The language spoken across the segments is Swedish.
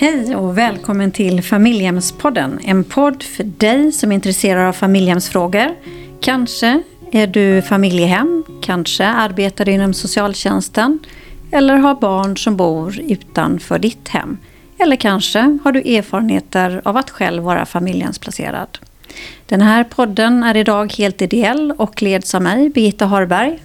Hej och välkommen till Familjehemspodden. En podd för dig som är intresserad av familjehemsfrågor. Kanske är du familjehem, kanske arbetar du inom socialtjänsten eller har barn som bor utanför ditt hem. Eller kanske har du erfarenheter av att själv vara familjehemsplacerad. Den här podden är idag helt ideell och leds av mig, Birgitta Harberg.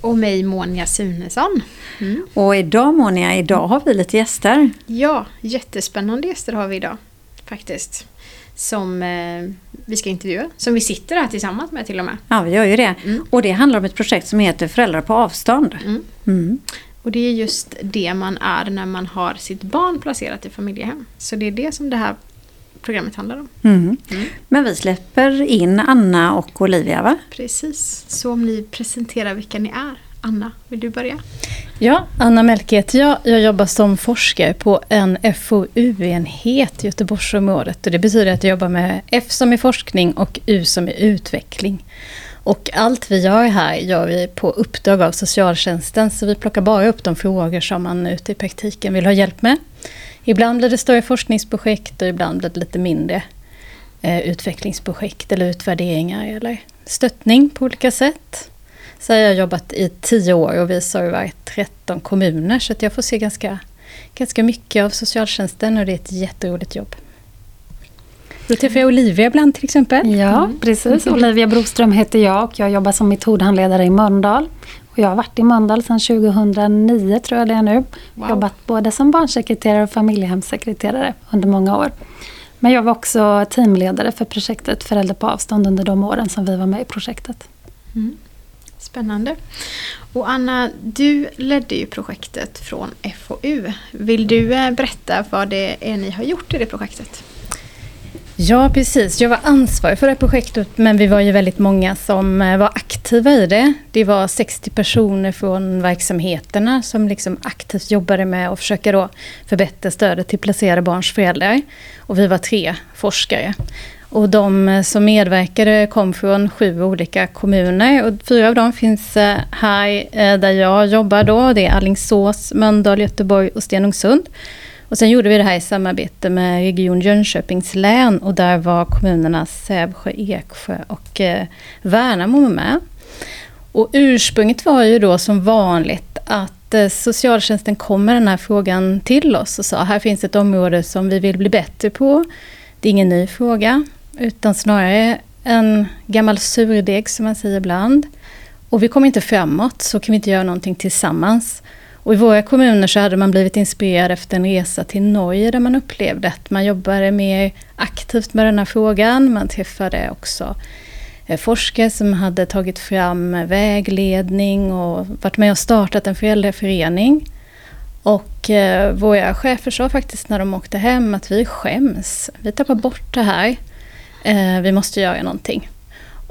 Och mig, Monia Sunesson. Mm. Och idag Monia, idag har vi lite gäster. Ja, jättespännande gäster har vi idag faktiskt. Som eh, vi ska intervjua, som vi sitter här tillsammans med till och med. Ja, vi gör ju det. Mm. Och det handlar om ett projekt som heter Föräldrar på avstånd. Mm. mm. Och det är just det man är när man har sitt barn placerat i familjehem. Så det är det som det här programmet handlar om. Mm. Mm. Men vi släpper in Anna och Olivia va? Precis, så om ni presenterar vilka ni är. Anna, vill du börja? Ja, Anna Melke heter jag. Jag jobbar som forskare på en FoU-enhet i Göteborgsområdet. Och det betyder att jag jobbar med F som är forskning och U som är utveckling. Och allt vi gör här gör vi på uppdrag av socialtjänsten. Så vi plockar bara upp de frågor som man ute i praktiken vill ha hjälp med. Ibland blir det större forskningsprojekt och ibland blir det lite mindre eh, utvecklingsprojekt eller utvärderingar eller stöttning på olika sätt. Så har jag jobbat i tio år och vi servar 13 kommuner så att jag får se ganska, ganska mycket av socialtjänsten och det är ett jätteroligt jobb. Då träffar jag Olivia ibland till exempel. Ja, mm. precis. Olivia Broström heter jag och jag jobbar som metodhandledare i Mölndal. Jag har varit i Mölndal sedan 2009 tror jag det är nu. Wow. Jobbat både som barnsekreterare och familjehemssekreterare under många år. Men jag var också teamledare för projektet Föräldrar på avstånd under de åren som vi var med i projektet. Mm. Spännande. Och Anna, du ledde ju projektet från FoU. Vill du eh, berätta vad det är ni har gjort i det projektet? Ja, precis. Jag var ansvarig för det här projektet men vi var ju väldigt många som eh, var aktiva i det. Det var 60 personer från verksamheterna som liksom aktivt jobbade med att försöka då förbättra stödet till placerade barns föräldrar. Och vi var tre forskare. Och de eh, som medverkade kom från sju olika kommuner och fyra av dem finns eh, här där jag jobbar då. Det är Allingsås, Mölndal, Göteborg och Stenungsund. Och sen gjorde vi det här i samarbete med Region Jönköpings län och där var kommunerna Sävsjö, Eksjö och eh, Värnamo med. Och ursprunget var ju då som vanligt att eh, socialtjänsten kom med den här frågan till oss och sa här finns ett område som vi vill bli bättre på. Det är ingen ny fråga utan snarare en gammal surdeg som man säger ibland. Och vi kommer inte framåt så kan vi inte göra någonting tillsammans. Och I våra kommuner så hade man blivit inspirerad efter en resa till Norge där man upplevde att man jobbade mer aktivt med den här frågan. Man träffade också eh, forskare som hade tagit fram vägledning och varit med och startat en föräldraförening. Och eh, våra chefer sa faktiskt när de åkte hem att vi skäms. Vi tappar bort det här. Eh, vi måste göra någonting.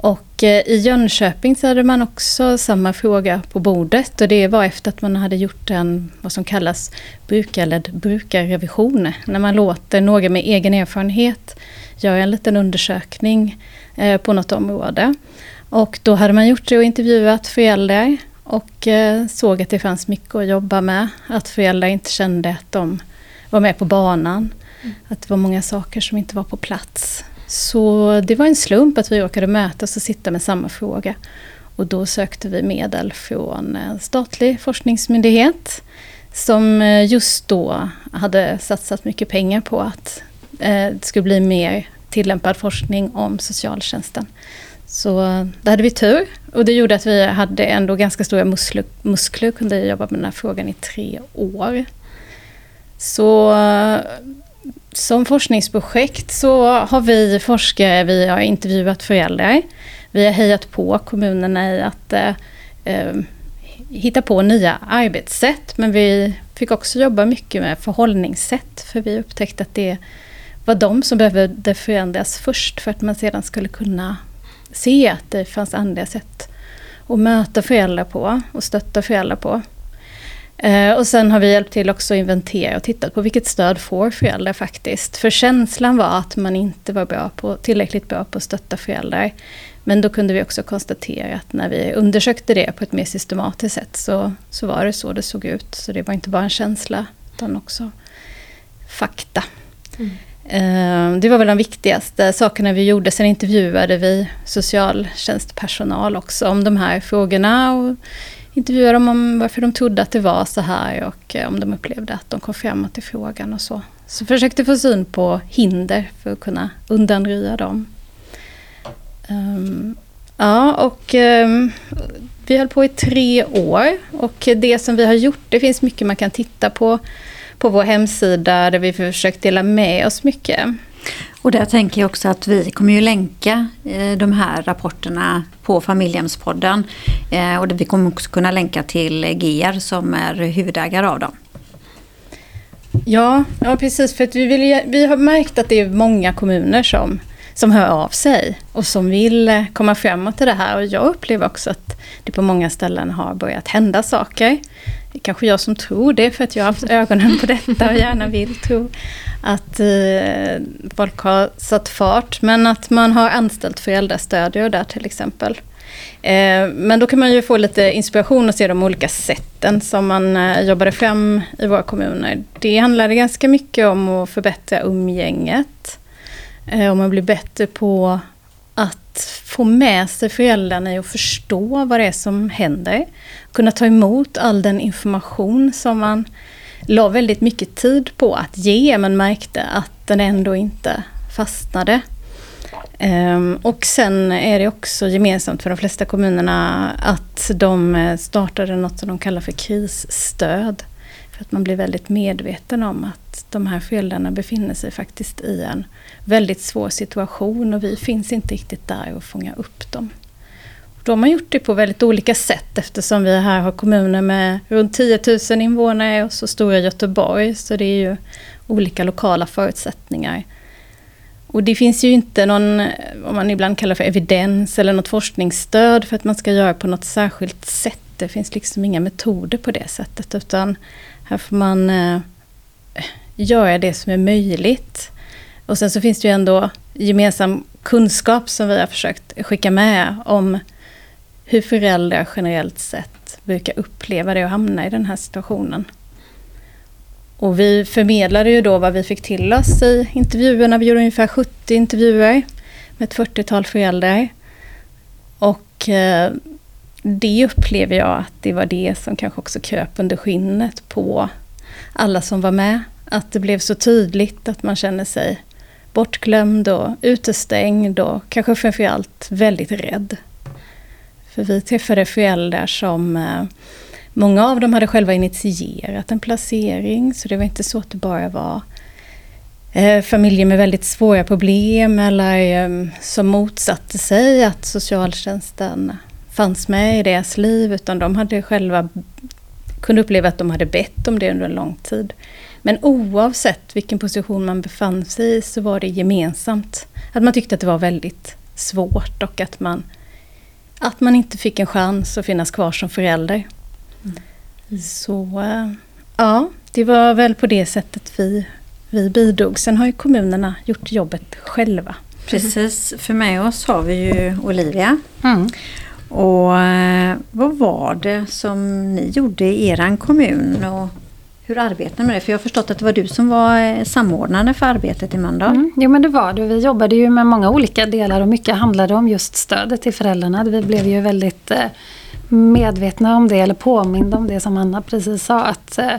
Och eh, i Jönköping så hade man också samma fråga på bordet och det var efter att man hade gjort en, vad som kallas brukarledd brukarrevision. När man låter några med egen erfarenhet göra en liten undersökning eh, på något område. Och då hade man gjort det och intervjuat föräldrar och eh, såg att det fanns mycket att jobba med. Att föräldrar inte kände att de var med på banan. Mm. Att det var många saker som inte var på plats. Så det var en slump att vi råkade mötas och sitta med samma fråga. Och då sökte vi medel från en statlig forskningsmyndighet som eh, just då hade satsat mycket pengar på att eh, det skulle bli mer tillämpad forskning om socialtjänsten. Så eh, där hade vi tur och det gjorde att vi hade ändå ganska stora muskler, muskler och kunde jobba med den här frågan i tre år. Så som forskningsprojekt så har vi forskare, vi har intervjuat föräldrar. Vi har hejat på kommunerna i att eh, eh, hitta på nya arbetssätt. Men vi fick också jobba mycket med förhållningssätt. För vi upptäckte att det var de som behövde förändras först för att man sedan skulle kunna se att det fanns andra sätt att möta föräldrar på och stötta föräldrar på. Eh, och sen har vi hjälpt till också att inventera och tittat på vilket stöd får föräldrar faktiskt. För känslan var att man inte var bra på, tillräckligt bra på att stötta föräldrar. Men då kunde vi också konstatera att när vi undersökte det på ett mer systematiskt sätt så, så var det så det såg ut. Så det var inte bara en känsla utan också fakta. Mm. Det var väl de viktigaste sakerna vi gjorde. Sen intervjuade vi socialtjänstpersonal också om de här frågorna. Och intervjuade dem om varför de trodde att det var så här och eh, om de upplevde att de kom framåt i frågan och så. Så försökte få syn på hinder för att kunna undanröja dem. Um, ja, och um, vi höll på i tre år och det som vi har gjort, det finns mycket man kan titta på på vår hemsida där vi försökt dela med oss mycket. Och där tänker jag också att vi kommer ju länka eh, de här rapporterna på Familjehemspodden. Eh, och vi kommer också kunna länka till GR som är huvudägare av dem. Ja, ja precis. För att vi, vill, vi har märkt att det är många kommuner som, som hör av sig och som vill eh, komma framåt i det här. Och jag upplever också att det på många ställen har börjat hända saker. Det är kanske jag som tror det för att jag har haft ögonen på detta och gärna vill tro att eh, folk har satt fart. Men att man har anställt föräldrastödjare där till exempel. Eh, men då kan man ju få lite inspiration och se de olika sätten som man eh, jobbade fram i våra kommuner. Det handlade ganska mycket om att förbättra umgänget. Eh, om att bli bättre på att få med sig föräldrarna i att förstå vad det är som händer. Kunna ta emot all den information som man la väldigt mycket tid på att ge men märkte att den ändå inte fastnade. Ehm, och sen är det också gemensamt för de flesta kommunerna att de eh, startade något som de kallar för krisstöd. För att man blir väldigt medveten om att de här föräldrarna befinner sig faktiskt i en väldigt svår situation och vi finns inte riktigt där och fånga upp dem. Då har man gjort det på väldigt olika sätt eftersom vi här har kommuner med runt 10 000 invånare och så stora Göteborg. Så det är ju olika lokala förutsättningar. Och det finns ju inte någon, vad man ibland kallar för evidens eller något forskningsstöd för att man ska göra på något särskilt sätt. Det finns liksom inga metoder på det sättet utan här får man eh, göra det som är möjligt. Och sen så finns det ju ändå gemensam kunskap som vi har försökt skicka med om hur föräldrar generellt sett brukar uppleva det och hamna i den här situationen. Och vi förmedlade ju då vad vi fick till oss i intervjuerna. Vi gjorde ungefär 70 intervjuer med ett 40-tal föräldrar. Och eh, det upplever jag att det var det som kanske också kröp under skinnet på alla som var med. Att det blev så tydligt att man känner sig bortglömd och utestängd och kanske framförallt väldigt rädd. För vi träffade föräldrar som eh, Många av dem hade själva initierat en placering så det var inte så att det bara var eh, familjer med väldigt svåra problem eller eh, som motsatte sig att socialtjänsten fanns med i deras liv utan de hade själva kunde uppleva att de hade bett om det under en lång tid. Men oavsett vilken position man befann sig i så var det gemensamt. Att man tyckte att det var väldigt svårt och att man, att man inte fick en chans att finnas kvar som förälder. Mm. Så eh, ja, det var väl på det sättet vi, vi bidrog. Sen har ju kommunerna gjort jobbet själva. Precis, för med oss har vi ju Olivia. Mm. Och eh, vad var det som ni gjorde i er kommun? Och hur arbetade ni med det? För jag har förstått att det var du som var eh, samordnare för arbetet i Mölndal. Mm, jo men det var det. Vi jobbade ju med många olika delar och mycket handlade om just stödet till föräldrarna. Vi blev ju väldigt medvetna om det, eller påminda om det som Anna precis sa. Att, eh,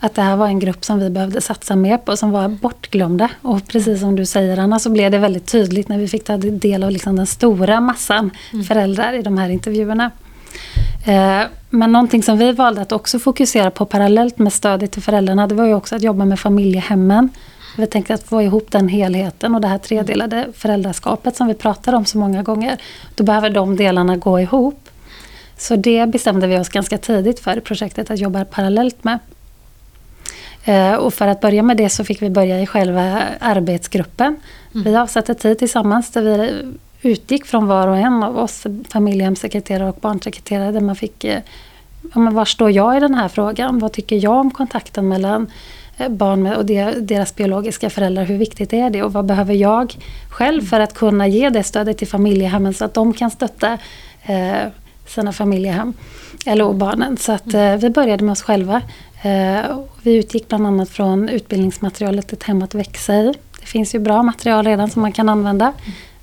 att det här var en grupp som vi behövde satsa mer på, som var bortglömda. Och precis som du säger Anna, så blev det väldigt tydligt när vi fick ta del av liksom den stora massan mm. föräldrar i de här intervjuerna. Eh, men någonting som vi valde att också fokusera på parallellt med stödet till föräldrarna, det var ju också att jobba med familjehemmen. Vi tänkte att få ihop den helheten och det här tredelade föräldraskapet som vi pratar om så många gånger. Då behöver de delarna gå ihop. Så det bestämde vi oss ganska tidigt för i projektet att jobba parallellt med. Eh, och för att börja med det så fick vi börja i själva arbetsgruppen. Mm. Vi avsatte tid tillsammans där vi utgick från var och en av oss, familjehemssekreterare och barnsekreterare, där man fick eh, ja, men var står jag i den här frågan? Vad tycker jag om kontakten mellan eh, barn och deras biologiska föräldrar? Hur viktigt är det? Och vad behöver jag själv för att kunna ge det stödet till familjehemmen så att de kan stötta eh, sina familjehem, eller barnen. Så att, eh, vi började med oss själva. Eh, vi utgick bland annat från utbildningsmaterialet Ett hem att växa i. Det finns ju bra material redan som man kan använda.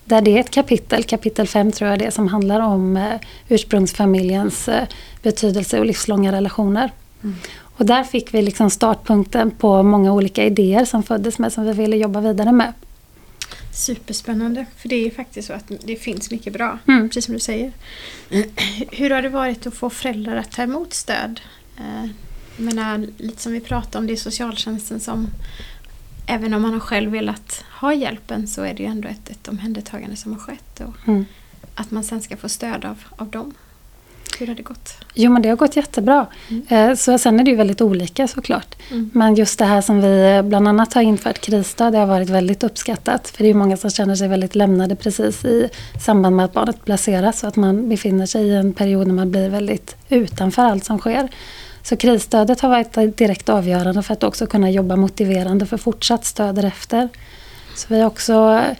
Där det är ett kapitel, kapitel 5 tror jag det är, som handlar om eh, ursprungsfamiljens eh, betydelse och livslånga relationer. Mm. Och där fick vi liksom startpunkten på många olika idéer som föddes med som vi ville jobba vidare med. Superspännande, för det är ju faktiskt så att det finns mycket bra, mm. precis som du säger. Hur har det varit att få föräldrar att ta emot stöd? Eh, jag menar, lite som vi pratade om, det är socialtjänsten som Även om man har själv velat ha hjälpen så är det ju ändå ett, ett omhändertagande som har skett. Och mm. Att man sen ska få stöd av, av dem. Hur har det gått? Jo men det har gått jättebra. Mm. Eh, så sen är det ju väldigt olika såklart. Mm. Men just det här som vi bland annat har infört krisstöd, det har varit väldigt uppskattat. För det är många som känner sig väldigt lämnade precis i samband med att barnet placeras. Och att man befinner sig i en period när man blir väldigt utanför allt som sker. Så krisstödet har varit direkt avgörande för att också kunna jobba motiverande för fortsatt stöd därefter. Så vi har också eh,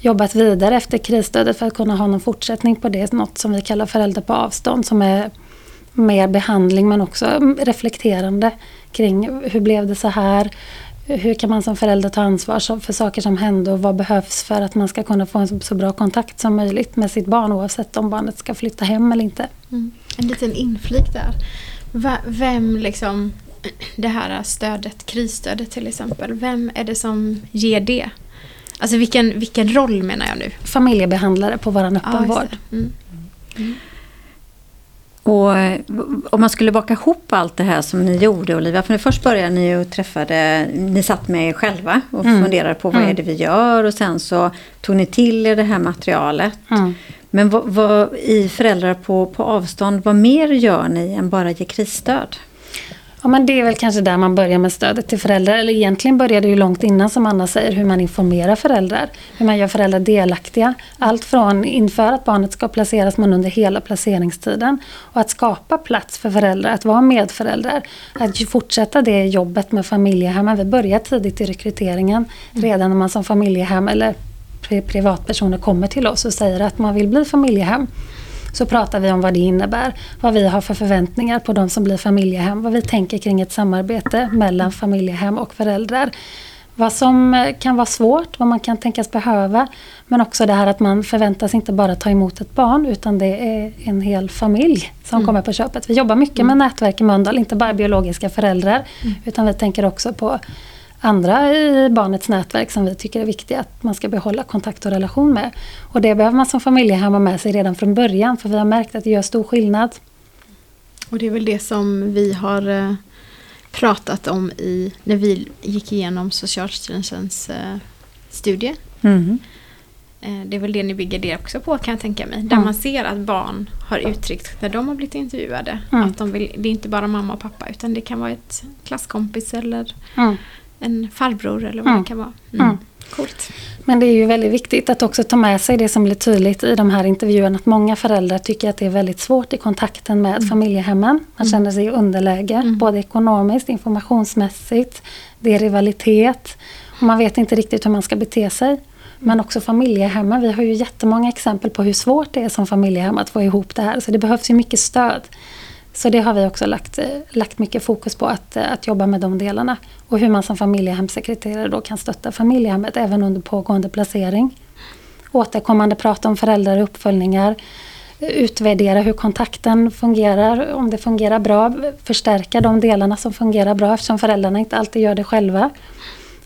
jobbat vidare efter krisstödet för att kunna ha någon fortsättning på det. Något som vi kallar förälder på avstånd som är mer behandling men också mm, reflekterande kring hur blev det så här? Hur kan man som förälder ta ansvar för saker som hände och vad behövs för att man ska kunna få en så bra kontakt som möjligt med sitt barn oavsett om barnet ska flytta hem eller inte. Mm. En liten inflik där. Vem liksom, det här stödet, krisstödet till exempel, vem är det som ger det? Alltså vilken, vilken roll menar jag nu? Familjebehandlare på våran öppenvård. Ja, mm. Mm. Och om man skulle baka ihop allt det här som ni gjorde Olivia, för först började ni och träffade, ni satt med er själva och mm. funderade på vad mm. är det vi gör och sen så tog ni till er det här materialet. Mm. Men vad, vad, i Föräldrar på, på avstånd, vad mer gör ni än bara ge krisstöd? Ja, men det är väl kanske där man börjar med stödet till föräldrar. Eller egentligen börjar det ju långt innan som Anna säger, hur man informerar föräldrar. Hur man gör föräldrar delaktiga. Allt från inför att barnet ska placeras men under hela placeringstiden. Och att skapa plats för föräldrar, att vara medföräldrar. Att fortsätta det jobbet med familjehemmen. Vi börjar tidigt i rekryteringen. Redan när man som familjehem eller privatpersoner kommer till oss och säger att man vill bli familjehem så pratar vi om vad det innebär, vad vi har för förväntningar på de som blir familjehem, vad vi tänker kring ett samarbete mellan familjehem och föräldrar. Vad som kan vara svårt, vad man kan tänkas behöva. Men också det här att man förväntas inte bara ta emot ett barn utan det är en hel familj som mm. kommer på köpet. Vi jobbar mycket med mm. nätverk i Mölndal, inte bara biologiska föräldrar. Mm. Utan vi tänker också på andra i barnets nätverk som vi tycker är viktiga att man ska behålla kontakt och relation med. Och det behöver man som familjehem ha med sig redan från början för vi har märkt att det gör stor skillnad. Och det är väl det som vi har eh, pratat om i, när vi gick igenom Socialstyrelsens eh, studie. Mm. Det är väl det ni bygger det också på kan jag tänka mig. Där mm. man ser att barn har uttryckt när de har blivit intervjuade. Mm. Att de vill, det är inte bara mamma och pappa utan det kan vara ett klasskompis eller en farbror eller vad mm. det kan vara. Mm. Mm. Coolt. Men det är ju väldigt viktigt att också ta med sig det som blir tydligt i de här intervjuerna. Att många föräldrar tycker att det är väldigt svårt i kontakten med mm. familjehemmen. Man mm. känner sig i underläge, mm. både ekonomiskt, informationsmässigt. Det är rivalitet. Och man vet inte riktigt hur man ska bete sig. Men också familjehemmen. Vi har ju jättemånga exempel på hur svårt det är som familjehem att få ihop det här. Så det behövs ju mycket stöd. Så det har vi också lagt, lagt mycket fokus på, att, att jobba med de delarna. Och hur man som familjehemssekreterare då kan stötta familjehemmet även under pågående placering. Återkommande prata om föräldrar och uppföljningar. Utvärdera hur kontakten fungerar, om det fungerar bra. Förstärka de delarna som fungerar bra eftersom föräldrarna inte alltid gör det själva.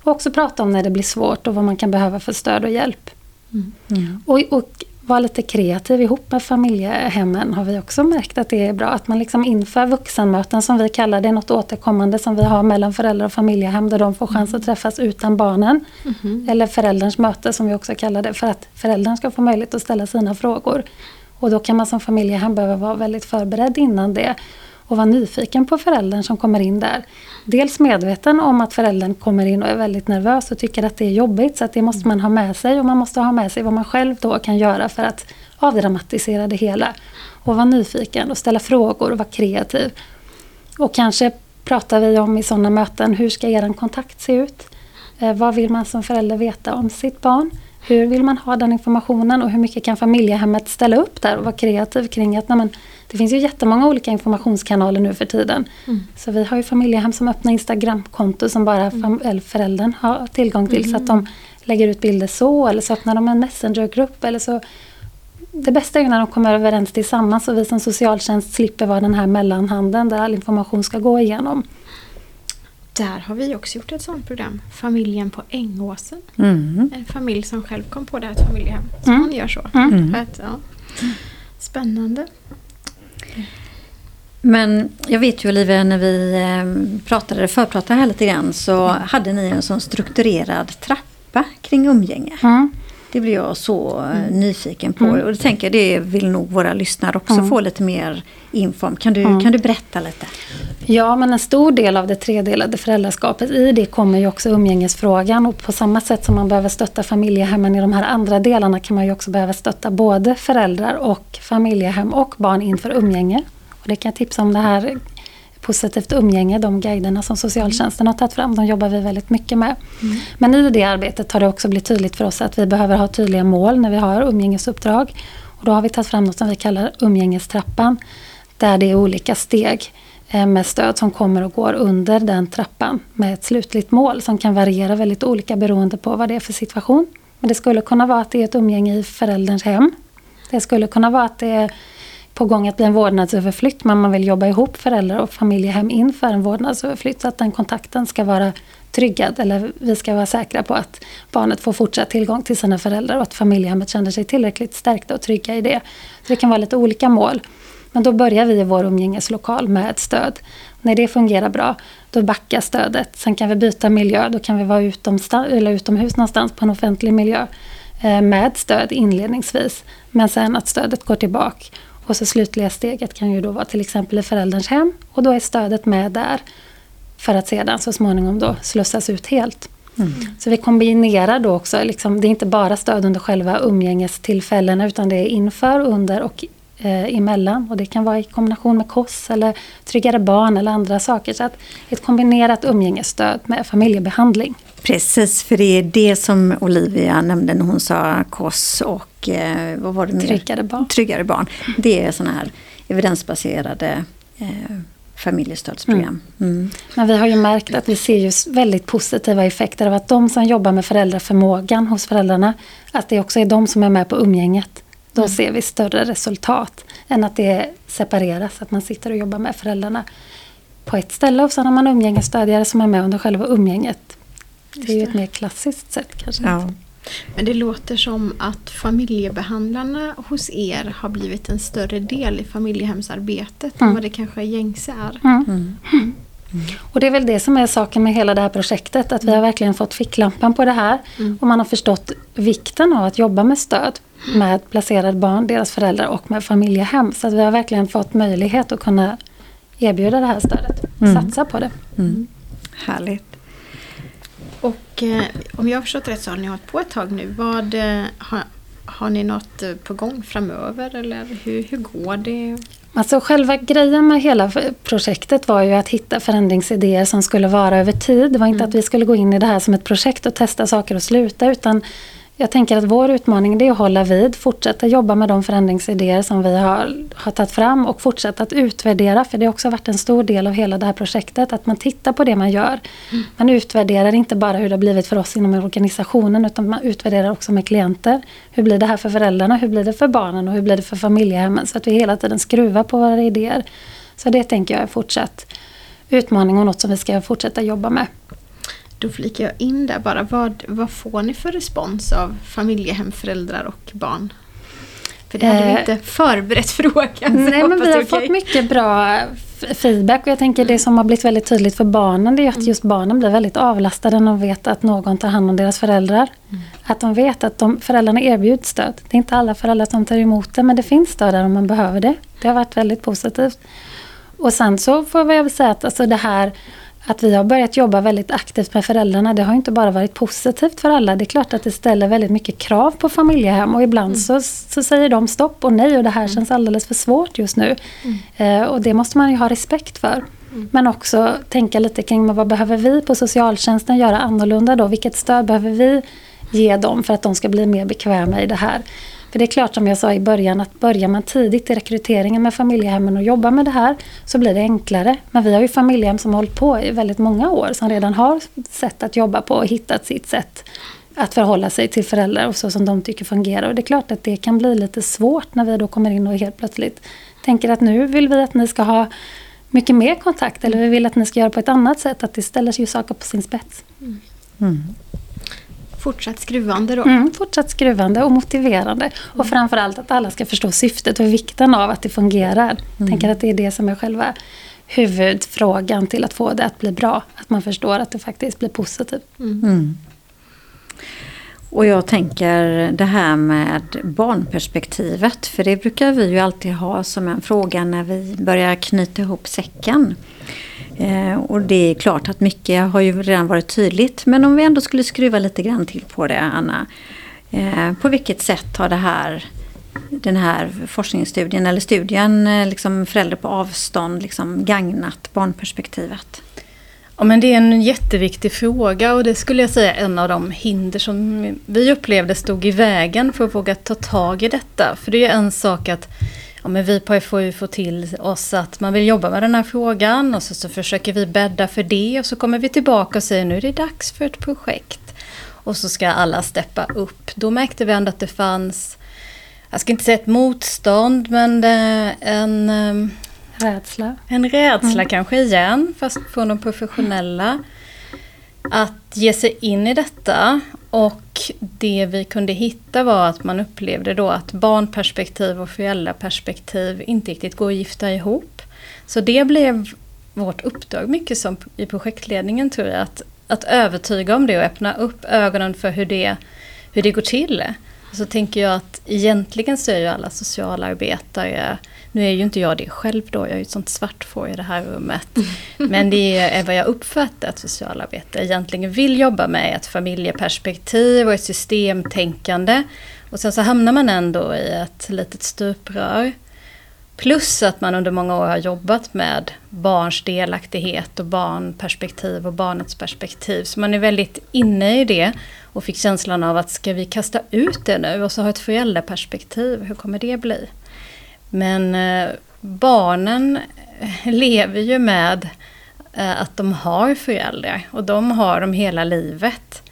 Och också prata om när det blir svårt och vad man kan behöva för stöd och hjälp. Mm. Mm. Och, och vara lite kreativ ihop med familjehemmen har vi också märkt att det är bra. Att man liksom inför vuxenmöten som vi kallar det, något återkommande som vi har mellan föräldrar och familjehem där de får chans att mm. träffas utan barnen. Mm. Eller förälderns möte som vi också kallar det för att föräldern ska få möjlighet att ställa sina frågor. Och då kan man som familjehem behöva vara väldigt förberedd innan det och vara nyfiken på föräldern som kommer in där. Dels medveten om att föräldern kommer in och är väldigt nervös och tycker att det är jobbigt så att det måste man ha med sig och man måste ha med sig vad man själv då kan göra för att avdramatisera det hela. Och vara nyfiken och ställa frågor och vara kreativ. Och kanske pratar vi om i sådana möten, hur ska er kontakt se ut? Eh, vad vill man som förälder veta om sitt barn? Hur vill man ha den informationen och hur mycket kan familjehemmet ställa upp där och vara kreativ kring att nej men, det finns ju jättemånga olika informationskanaler nu för tiden. Mm. Så vi har ju familjehem som öppnar Instagramkonto som bara mm. föräldern har tillgång till. Mm. Så att de lägger ut bilder så eller så öppnar de en messengergrupp eller så det bästa är när de kommer överens tillsammans och vi som socialtjänst slipper vara den här mellanhanden där all information ska gå igenom. Där har vi också gjort ett sånt program. Familjen på Ängåsen. Mm. En familj som själv kom på det här ett familjehem. Som mm. man gör så. Mm. Att, ja. Spännande. Men jag vet ju Olivia, när vi eh, pratade, förpratade här lite grann så hade ni en sån strukturerad trappa kring umgänge. Mm. Det blir jag så eh, mm. nyfiken på. Mm. Och det tänker jag, det vill nog våra lyssnare också mm. få lite mer info om. Kan du, mm. kan du berätta lite? Ja, men en stor del av det tredelade föräldraskapet, i det kommer ju också umgängesfrågan. Och på samma sätt som man behöver stötta familjehemmen i de här andra delarna kan man ju också behöva stötta både föräldrar och familjehem och barn inför umgänge. Och det kan jag tipsa om det här positivt umgänge, de guiderna som socialtjänsten har tagit fram, de jobbar vi väldigt mycket med. Mm. Men i det arbetet har det också blivit tydligt för oss att vi behöver ha tydliga mål när vi har umgängesuppdrag. Och då har vi tagit fram något som vi kallar umgängestrappan, där det är olika steg eh, med stöd som kommer och går under den trappan med ett slutligt mål som kan variera väldigt olika beroende på vad det är för situation. Men det skulle kunna vara att det är ett umgänge i förälderns hem. Det skulle kunna vara att det är på gång att bli en vårdnadsöverflytt men man vill jobba ihop föräldrar och familjehem inför en vårdnadsöverflytt så att den kontakten ska vara tryggad eller vi ska vara säkra på att barnet får fortsatt tillgång till sina föräldrar och att familjehemmet känner sig tillräckligt stärkta och trygga i det. Så det kan vara lite olika mål. Men då börjar vi i vår umgängeslokal med ett stöd. När det fungerar bra, då backar stödet. Sen kan vi byta miljö, då kan vi vara utom, eller utomhus någonstans på en offentlig miljö eh, med stöd inledningsvis. Men sen att stödet går tillbaka och så slutliga steget kan ju då vara till exempel i förälderns hem och då är stödet med där för att sedan så småningom då slussas ut helt. Mm. Så vi kombinerar då också, liksom, det är inte bara stöd under själva umgängestillfällena utan det är inför, under och eh, emellan. Och det kan vara i kombination med KOS eller tryggare barn eller andra saker. Så att ett kombinerat umgängesstöd med familjebehandling. Precis, för det är det som Olivia nämnde när hon sa KOS och eh, vad var det mer? Tryggare barn. Tryggare barn. Det är sådana här evidensbaserade eh, familjestödsprogram. Mm. Mm. Men vi har ju märkt att vi ser just väldigt positiva effekter av att de som jobbar med föräldraförmågan hos föräldrarna, att det också är de som är med på umgänget. Då mm. ser vi större resultat än att det separeras, att man sitter och jobbar med föräldrarna på ett ställe och sen har man umgängesstödjare som är med under själva umgänget. Det är ju ett mer klassiskt sätt kanske. Ja. Men det låter som att familjebehandlarna hos er har blivit en större del i familjehemsarbetet mm. än vad det kanske gängse är. Mm. Mm. mm. Och det är väl det som är saken med hela det här projektet, att vi har verkligen fått ficklampan på det här. Mm. Och man har förstått vikten av att jobba med stöd med placerade barn, deras föräldrar och med familjehem. Så att vi har verkligen fått möjlighet att kunna erbjuda det här stödet, mm. satsa på det. Härligt. Och eh, om jag har förstått rätt så har ni hållit på ett tag nu. Vad, eh, har, har ni något eh, på gång framöver eller hur, hur går det? Alltså själva grejen med hela projektet var ju att hitta förändringsidéer som skulle vara över tid. Det var inte mm. att vi skulle gå in i det här som ett projekt och testa saker och sluta utan jag tänker att vår utmaning är att hålla vid, fortsätta jobba med de förändringsidéer som vi har, har tagit fram och fortsätta att utvärdera. För det har också varit en stor del av hela det här projektet. Att man tittar på det man gör. Mm. Man utvärderar inte bara hur det har blivit för oss inom organisationen utan man utvärderar också med klienter. Hur blir det här för föräldrarna? Hur blir det för barnen? Och hur blir det för familjehemmen? Så att vi hela tiden skruvar på våra idéer. Så det tänker jag är fortsatt utmaning och något som vi ska fortsätta jobba med. Då flikar jag in där bara. Vad, vad får ni för respons av familjehemföräldrar och barn? För det hade vi eh, inte förberett frågan. Nej, men vi har fått mycket bra feedback och jag tänker det som har blivit väldigt tydligt för barnen det är att mm. just barnen blir väldigt avlastade när de vet att någon tar hand om deras föräldrar. Mm. Att de vet att de, föräldrarna erbjuds stöd. Det är inte alla föräldrar som tar emot det men det finns stöd där om man behöver det. Det har varit väldigt positivt. Och sen så får jag väl säga att alltså det här att vi har börjat jobba väldigt aktivt med föräldrarna, det har inte bara varit positivt för alla. Det är klart att det ställer väldigt mycket krav på familjehem och ibland mm. så, så säger de stopp och nej och det här mm. känns alldeles för svårt just nu. Mm. Eh, och det måste man ju ha respekt för. Mm. Men också tänka lite kring vad behöver vi på socialtjänsten göra annorlunda då? Vilket stöd behöver vi ge dem för att de ska bli mer bekväma i det här. För det är klart som jag sa i början att börjar man tidigt i rekryteringen med familjehemmen och jobbar med det här så blir det enklare. Men vi har ju familjehem som har hållit på i väldigt många år som redan har sätt att jobba på och hittat sitt sätt att förhålla sig till föräldrar och så som de tycker fungerar. Och det är klart att det kan bli lite svårt när vi då kommer in och helt plötsligt tänker att nu vill vi att ni ska ha mycket mer kontakt eller vi vill att ni ska göra på ett annat sätt. Att det ställer ju saker på sin spets. Mm. Fortsatt skruvande då? Mm, fortsatt skruvande och motiverande. Och mm. framförallt att alla ska förstå syftet och vikten av att det fungerar. Mm. Jag tänker att det är det som är själva huvudfrågan till att få det att bli bra. Att man förstår att det faktiskt blir positivt. Mm. mm. Och jag tänker det här med barnperspektivet. För det brukar vi ju alltid ha som en fråga när vi börjar knyta ihop säcken. Eh, och det är klart att mycket har ju redan varit tydligt. Men om vi ändå skulle skruva lite grann till på det, Anna. Eh, på vilket sätt har det här, den här forskningsstudien eller studien eh, liksom Föräldrar på avstånd liksom gagnat barnperspektivet? Ja, men det är en jätteviktig fråga och det skulle jag säga är en av de hinder som vi upplevde stod i vägen för att våga ta tag i detta. För det är en sak att ja, men vi på FoU får till oss att man vill jobba med den här frågan och så, så försöker vi bädda för det och så kommer vi tillbaka och säger nu är det dags för ett projekt. Och så ska alla steppa upp. Då märkte vi ändå att det fanns, jag ska inte säga ett motstånd, men en ehm, Rädsla. En rädsla mm. kanske igen, fast från de professionella. Att ge sig in i detta. Och det vi kunde hitta var att man upplevde då att barnperspektiv och föräldraperspektiv inte riktigt går att gifta ihop. Så det blev vårt uppdrag mycket som i projektledningen tror jag. Att, att övertyga om det och öppna upp ögonen för hur det, hur det går till. Så tänker jag att egentligen så är ju alla socialarbetare nu är ju inte jag det själv då, jag är ju ett sånt svartfår i det här rummet. Men det är vad jag uppfattar att socialarbetare egentligen vill jobba med, ett familjeperspektiv och ett systemtänkande. Och sen så hamnar man ändå i ett litet stuprör. Plus att man under många år har jobbat med barns delaktighet och barnperspektiv och barnets perspektiv. Så man är väldigt inne i det och fick känslan av att ska vi kasta ut det nu och så ha ett föräldraperspektiv, hur kommer det bli? Men eh, barnen lever ju med eh, att de har föräldrar och de har dem hela livet.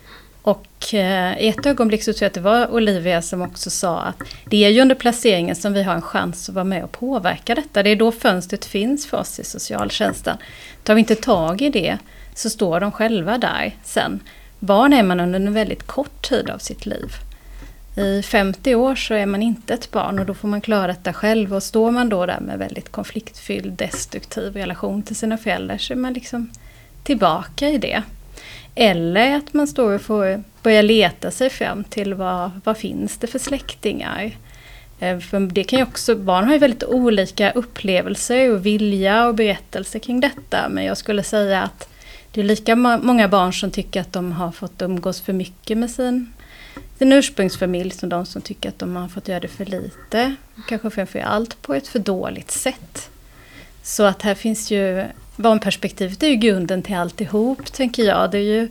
Och eh, i ett ögonblick så tror jag att det var Olivia som också sa att det är ju under placeringen som vi har en chans att vara med och påverka detta. Det är då fönstret finns för oss i socialtjänsten. Tar vi inte tag i det så står de själva där sen. Barn är man under en väldigt kort tid av sitt liv. I 50 år så är man inte ett barn och då får man klara detta själv. Och står man då där med väldigt konfliktfylld, destruktiv relation till sina föräldrar så är man liksom tillbaka i det. Eller att man står och får börja leta sig fram till vad, vad finns det för släktingar. Eh, för det kan ju också, barn har ju väldigt olika upplevelser och vilja och berättelser kring detta. Men jag skulle säga att det är lika många barn som tycker att de har fått umgås för mycket med sin sin ursprungsfamilj som de som tycker att de har fått göra det för lite. Kanske framför allt på ett för dåligt sätt. Så att här finns ju barnperspektivet är ju grunden till alltihop, tänker jag. Det är ju,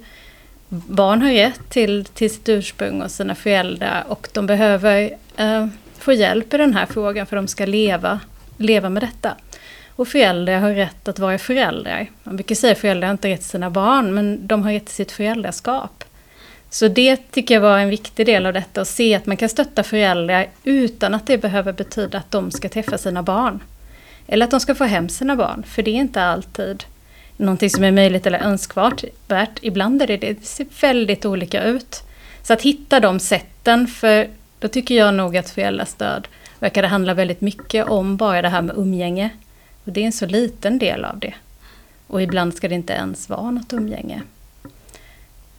barn har rätt till, till sitt ursprung och sina föräldrar och de behöver eh, få hjälp i den här frågan för de ska leva, leva med detta. Och föräldrar har rätt att vara föräldrar. Man brukar säga att föräldrar har inte rätt till sina barn, men de har rätt till sitt föräldraskap. Så det tycker jag var en viktig del av detta, att se att man kan stötta föräldrar utan att det behöver betyda att de ska träffa sina barn. Eller att de ska få hem sina barn, för det är inte alltid någonting som är möjligt eller önskvärt. Ibland är det, det det ser väldigt olika ut. Så att hitta de sätten, för då tycker jag nog att föräldrastöd verkar det handla väldigt mycket om bara det här med umgänge. Och det är en så liten del av det. Och ibland ska det inte ens vara något umgänge.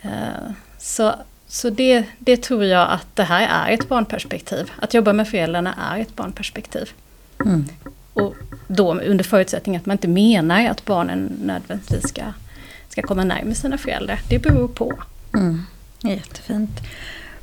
Eh, så, så det, det tror jag att det här är ett barnperspektiv. Att jobba med föräldrarna är ett barnperspektiv. Mm. Och då under förutsättning att man inte menar att barnen nödvändigtvis ska, ska komma närmare sina föräldrar. Det beror på. Mm. Jättefint.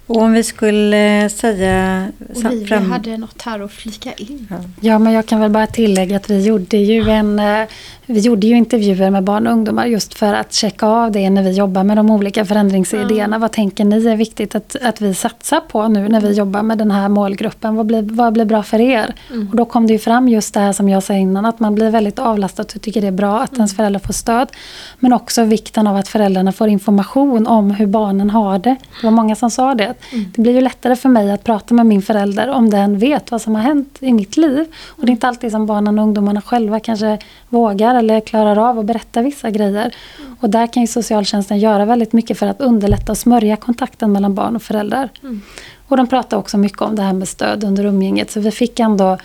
Och om vi skulle säga... Olivia fram... hade något här att flika in. Ja. ja, men jag kan väl bara tillägga att vi gjorde ju en eh, vi gjorde ju intervjuer med barn och ungdomar just för att checka av det när vi jobbar med de olika förändringsidéerna. Mm. Vad tänker ni är viktigt att, att vi satsar på nu när vi jobbar med den här målgruppen? Vad blir, vad blir bra för er? Mm. Och då kom det ju fram just det här som jag sa innan, att man blir väldigt avlastad och tycker det är bra att mm. ens föräldrar får stöd. Men också vikten av att föräldrarna får information om hur barnen har det. Det var många som sa det. Mm. Det blir ju lättare för mig att prata med min förälder om den vet vad som har hänt i mitt liv. Och det är inte alltid som barnen och ungdomarna själva kanske vågar eller klarar av att berätta vissa grejer. Mm. Och där kan ju socialtjänsten göra väldigt mycket för att underlätta och smörja kontakten mellan barn och föräldrar. Mm. Och de pratar också mycket om det här med stöd under umgänget. Så vi fick ändå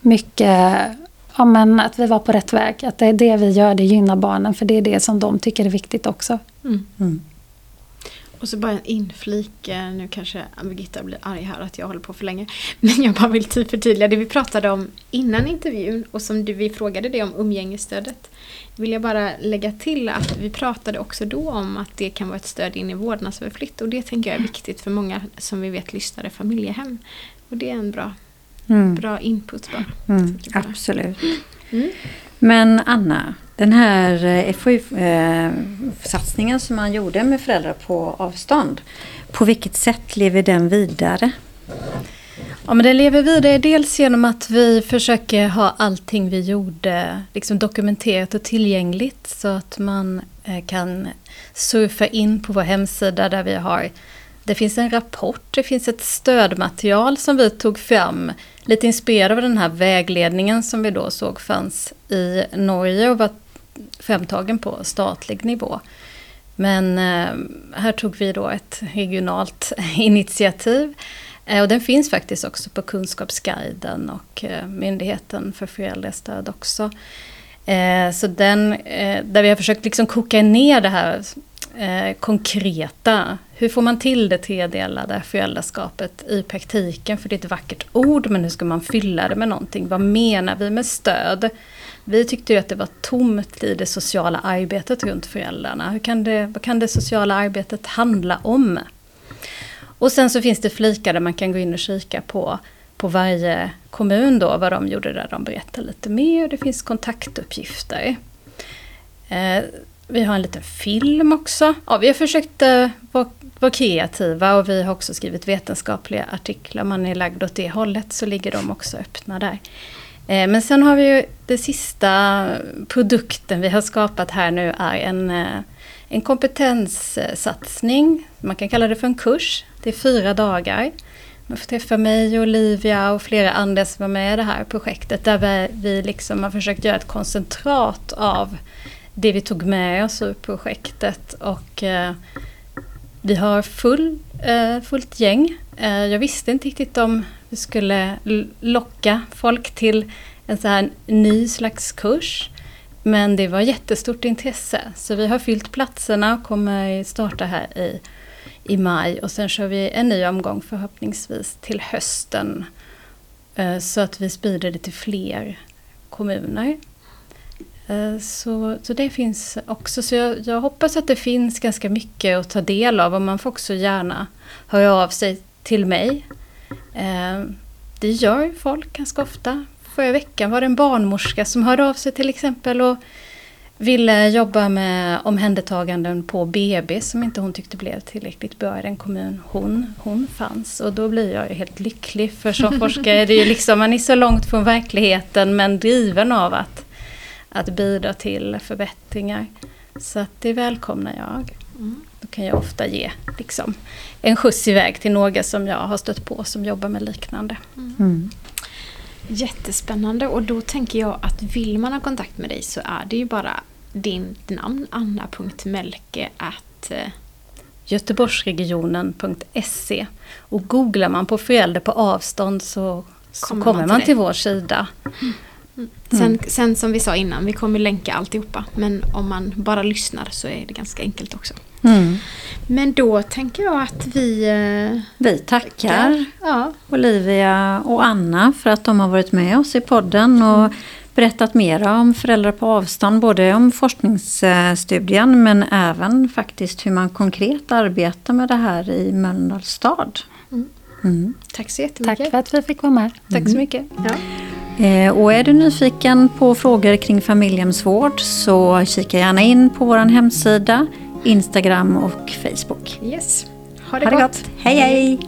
mycket ja, men att vi var på rätt väg. Att det är det vi gör, det gynnar barnen. För det är det som de tycker är viktigt också. Mm. Mm. Och så bara en inflik, nu kanske Birgitta blir arg här att jag håller på för länge. Men jag bara vill typ förtydliga det vi pratade om innan intervjun och som du, vi frågade dig om umgängesstödet. Vill jag bara lägga till att vi pratade också då om att det kan vara ett stöd in i vårdnadsöverflytt och det tänker jag är viktigt för många som vi vet lyssnar i familjehem. Och det är en bra, mm. bra input bara. Mm, absolut. Mm. Men Anna, den här eh, FoU-satsningen eh, som man gjorde med föräldrar på avstånd. På vilket sätt lever den vidare? Ja, men den lever vidare dels genom att vi försöker ha allting vi gjorde liksom dokumenterat och tillgängligt så att man eh, kan surfa in på vår hemsida där vi har det finns en rapport, det finns ett stödmaterial som vi tog fram lite inspirerad av den här vägledningen som vi då såg fanns i Norge och var framtagen på statlig nivå. Men eh, här tog vi då ett regionalt initiativ. Eh, och den finns faktiskt också på Kunskapsguiden och eh, Myndigheten för föräldrastöd också. Så den, där vi har försökt liksom koka ner det här Eh, konkreta. Hur får man till det tredelade föräldraskapet i praktiken? För det är ett vackert ord, men hur ska man fylla det med någonting? Vad menar vi med stöd? Vi tyckte ju att det var tomt i det sociala arbetet runt föräldrarna. Hur kan det, vad kan det sociala arbetet handla om? Och sen så finns det flikar där man kan gå in och kika på, på varje kommun då, vad de gjorde där de berättar lite mer. Det finns kontaktuppgifter. Eh, vi har en liten film också. Ja, vi har försökt eh, vara, vara kreativa och vi har också skrivit vetenskapliga artiklar. Om man är lagd åt det hållet så ligger de också öppna där. Eh, men sen har vi ju den sista produkten vi har skapat här nu är en, eh, en kompetenssatsning. Man kan kalla det för en kurs. Det är fyra dagar. Man får träffa mig, och Olivia och flera andra som var med i det här projektet. Där vi, vi liksom har försökt göra ett koncentrat av det vi tog med oss ur projektet. Och eh, vi har full, eh, fullt gäng. Eh, jag visste inte riktigt om vi skulle locka folk till en så här ny slags kurs. Men det var jättestort intresse. Så vi har fyllt platserna och kommer starta här i, i maj. Och sen kör vi en ny omgång förhoppningsvis till hösten. Eh, så att vi sprider det till fler kommuner. Eh, så, så det finns också. Så jag, jag, hoppas att det finns ganska mycket att ta del av. Och man får också gärna höra av sig till mig. Eh, det gör folk ganska ofta. Förra veckan var det en barnmorska som hörde av sig till exempel och ville jobba med omhändertaganden på BB som inte hon tyckte blev tillräckligt bra i den kommun hon, hon fanns. Och då blir jag ju helt lycklig för som forskare är det ju liksom, man är så långt från verkligheten men driven av att, att bidra till förbättringar. Så att det välkomnar jag. Mm. Då kan jag ofta ge liksom, en skjuts iväg till några som jag har stött på som jobbar med liknande. Mm. mm. Jättespännande och då tänker jag att vill man ha kontakt med dig så är det ju bara din namn anna.melke eh, Göteborgsregionen.se och googlar man på förälder på avstånd så, så kommer, man till, man till vår sida. Mm. Sen, sen, som vi sa innan, vi kommer länka alltihopa. Men om man bara lyssnar så är det ganska enkelt också. Mm. Men då tänker jag att vi... Eh, vi tackar ja. Olivia och Anna för att de har varit med oss i podden. Och berättat mer om föräldrar på avstånd, både om forskningsstudien men även faktiskt hur man konkret arbetar med det här i Mölndals stad. Mm. Mm. Tack så jättemycket. Tack för att vi fick vara med. Tack så mycket. Ja. Eh, och är du nyfiken på frågor kring familjehemsvård så kika gärna in på vår hemsida, Instagram och Facebook. Yes. Ha det, Ha det gott. gott! Hej hej!